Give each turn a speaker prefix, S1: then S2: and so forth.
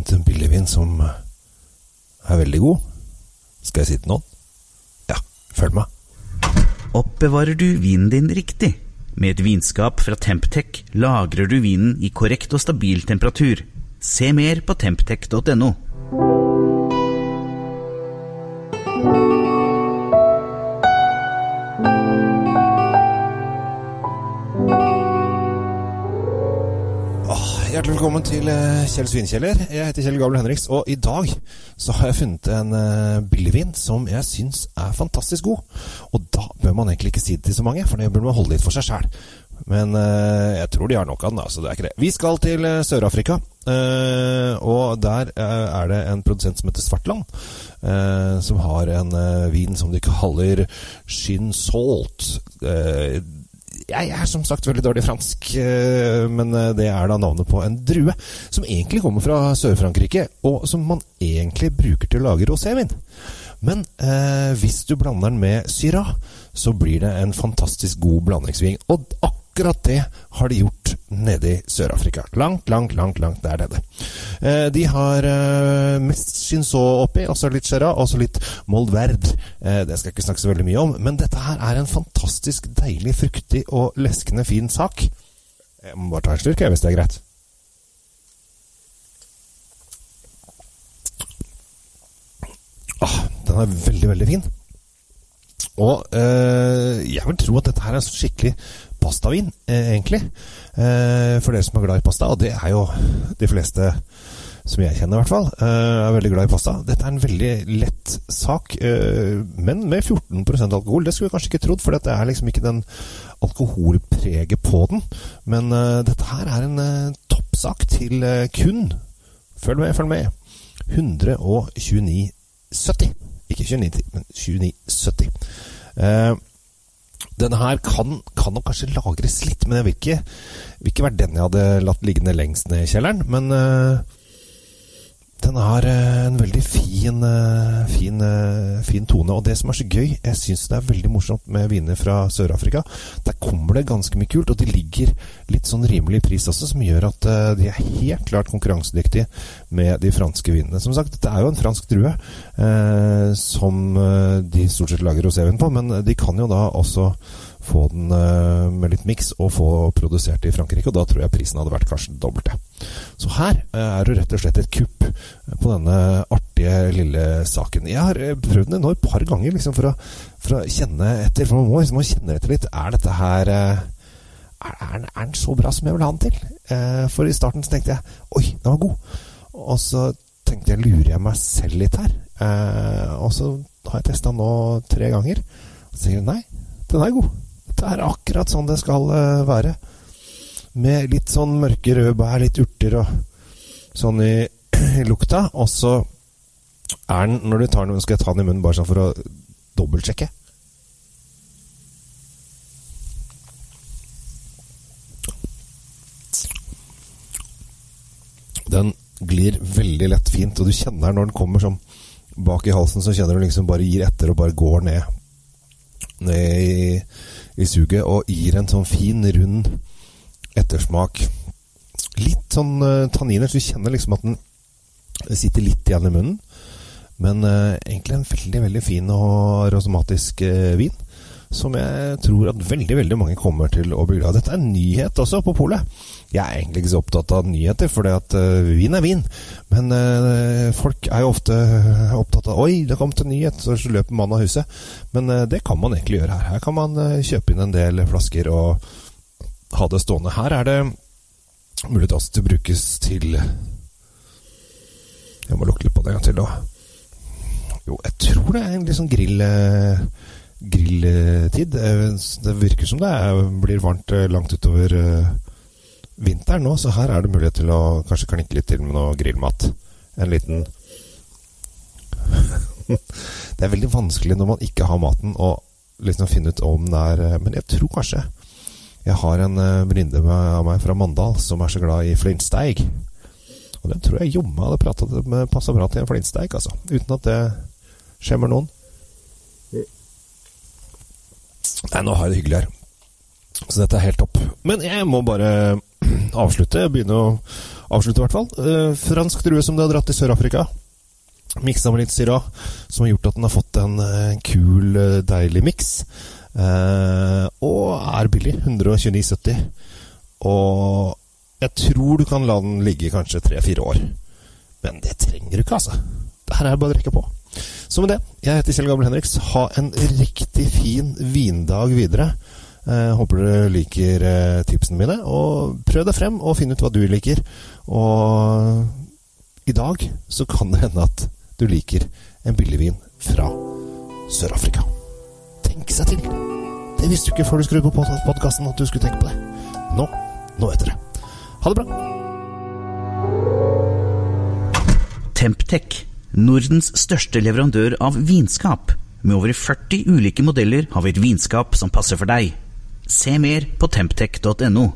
S1: funnet en pillevin som er veldig god. Skal jeg si til noen? Ja, følg med.
S2: Oppbevarer du vinen din riktig? Med et vinskap fra Temptec lagrer du vinen i korrekt og stabil temperatur. Se mer på temptec.no.
S1: Hjertelig velkommen til eh, Kjell Svinkjeller. Jeg heter Kjell Gabel Henriks, og i dag så har jeg funnet en uh, billigvin som jeg syns er fantastisk god. Og da bør man egentlig ikke si det til så mange, for det bør man holde litt for seg sjæl. Men uh, jeg tror de har nok av den, så det er ikke det. Vi skal til Sør-Afrika, og der er det en produsent som heter Svartland, som har en vin som de kaller Shin Salt. Uh, jeg er som sagt veldig dårlig fransk, eh, men eh, det er da navnet på en drue som egentlig kommer fra Sør-Frankrike, og som man egentlig bruker til å lage rosévin. Men eh, hvis du blander den med syra, så blir det en fantastisk god blandingsvin. Og akkurat det har de gjort nede i Sør-Afrika. Langt, langt, langt langt der nede. Eh, de har eh, mest Chinsault oppi, også litt Chera, også litt Moldverd. Eh, det skal jeg ikke snakke så veldig mye om, men dette her er en fantastisk deilig, fruktig og leskende fin sak. Jeg må bare ta en slurk, hvis det er greit. Ah, den er veldig, veldig fin. Og øh, jeg vil tro at dette her er skikkelig pastavin, eh, egentlig. Eh, for dere som er glad i pasta, og det er jo de fleste som jeg kjenner, i hvert fall, eh, er veldig glad i pasta. Dette er en veldig lett sak, men med 14% alkohol. Det skulle vi kanskje ikke trodd, for det er liksom ikke den alkoholpreget på den. Men dette her er en toppsak til kun Følg med, følg med. 129,70. Ikke 29,10, men 29,70. Denne her kan, kan, nok kanskje lagres litt, men jeg vil ikke, vil ikke være den jeg hadde latt liggende lengst ned i kjelleren. Men uh, den har uh, en veldig fin, uh, fin, fin, tone. Og det som er så gøy, jeg syns det er veldig morsomt med viner fra Sør-Afrika. Der kommer det ganske mye kult, og de ligger litt sånn rimelig pris også, som gjør at de er helt klart konkurransedyktige med de franske vinene. Som sagt, dette er jo en fransk drue som de stort sett lager rosévin på, men de kan jo da også få den uh, med litt miks og få produsert i Frankrike. Og da tror jeg prisen hadde vært kanskje dobbelte. Så her uh, er det rett og slett et kupp på denne artige lille saken. Jeg har prøvd den nå et par ganger liksom, for, å, for, å, kjenne etter. For man må liksom kjenne etter litt. Er dette her er, den så bra som jeg vil ha den til? for i starten så tenkte jeg oi, den var god. Og så tenkte jeg lurer jeg meg selv litt her? og så har jeg testa nå tre ganger. Og så sier jeg nei, den er god. Det er akkurat sånn det skal uh, være. Med litt sånn mørke røde bær, litt urter og sånn i, i lukta. Og så er den, når du tar den, skal jeg ta den i munnen bare sånn for å dobbeltsjekke. Den glir veldig lett fint, og du kjenner når den kommer sånn bak i halsen, så kjenner du liksom bare gir etter og bare går ned, ned i i suget og gir en sånn fin, rund ettersmak. Litt sånn uh, tanniner, så du kjenner liksom at den sitter litt igjen i munnen. Men uh, egentlig en veldig, veldig fin og rosomatisk uh, vin. Som jeg tror at veldig veldig mange kommer til å bli glad i. Dette er nyhet også på polet. Jeg er egentlig ikke så opptatt av nyheter, for uh, vin er vin. Men uh, folk er jo ofte opptatt av 'oi, det kom til nyhet', så løper man av huset. Men uh, det kan man egentlig gjøre her. Her kan man kjøpe inn en del flasker og ha det stående. Her er det mulighet også til å brukes til Jeg må lukke litt på det en gang til, da. Jo, jeg tror det er en litt sånn grill grilltid. Det virker som det blir varmt langt utover vinteren nå, så her er det mulighet til å kanskje klinke litt til med noe grillmat. En liten Det er veldig vanskelig når man ikke har maten, å liksom finne ut om det er Men jeg tror kanskje jeg har en venninne av meg fra Mandal som er så glad i flintsteig. Og den tror jeg jommen hadde pratet med passa bra til en flintsteig, altså. Uten at det skjemmer noen. Nei, nå har jeg det hyggelig her. Så dette er helt topp. Men jeg må bare avslutte. Begynne å avslutte, i hvert fall. Eh, fransk drue som du har dratt til Sør-Afrika. Miksa med litt Syrah, som har gjort at den har fått en eh, kul, eh, deilig miks. Eh, og er billig. 129,70. Og jeg tror du kan la den ligge kanskje tre-fire år. Men det trenger du ikke, altså. Det her er bare å drikke på. Så med det, jeg heter Kjell Gabel Henriks. Ha en riktig fin vindag videre. Eh, håper du liker eh, tipsene mine. Og prøv deg frem og finn ut hva du liker. Og i dag så kan det hende at du liker en billig vin fra Sør-Afrika. Tenk seg til! Det visste du ikke før du skrudde på podkasten at du skulle tenke på det. Nå, nå vet dere. Ha det bra!
S2: Temptec, Nordens største leverandør av vinskap. Med over 40 ulike modeller har vi et vinskap som passer for deg. Se mer på temptec.no.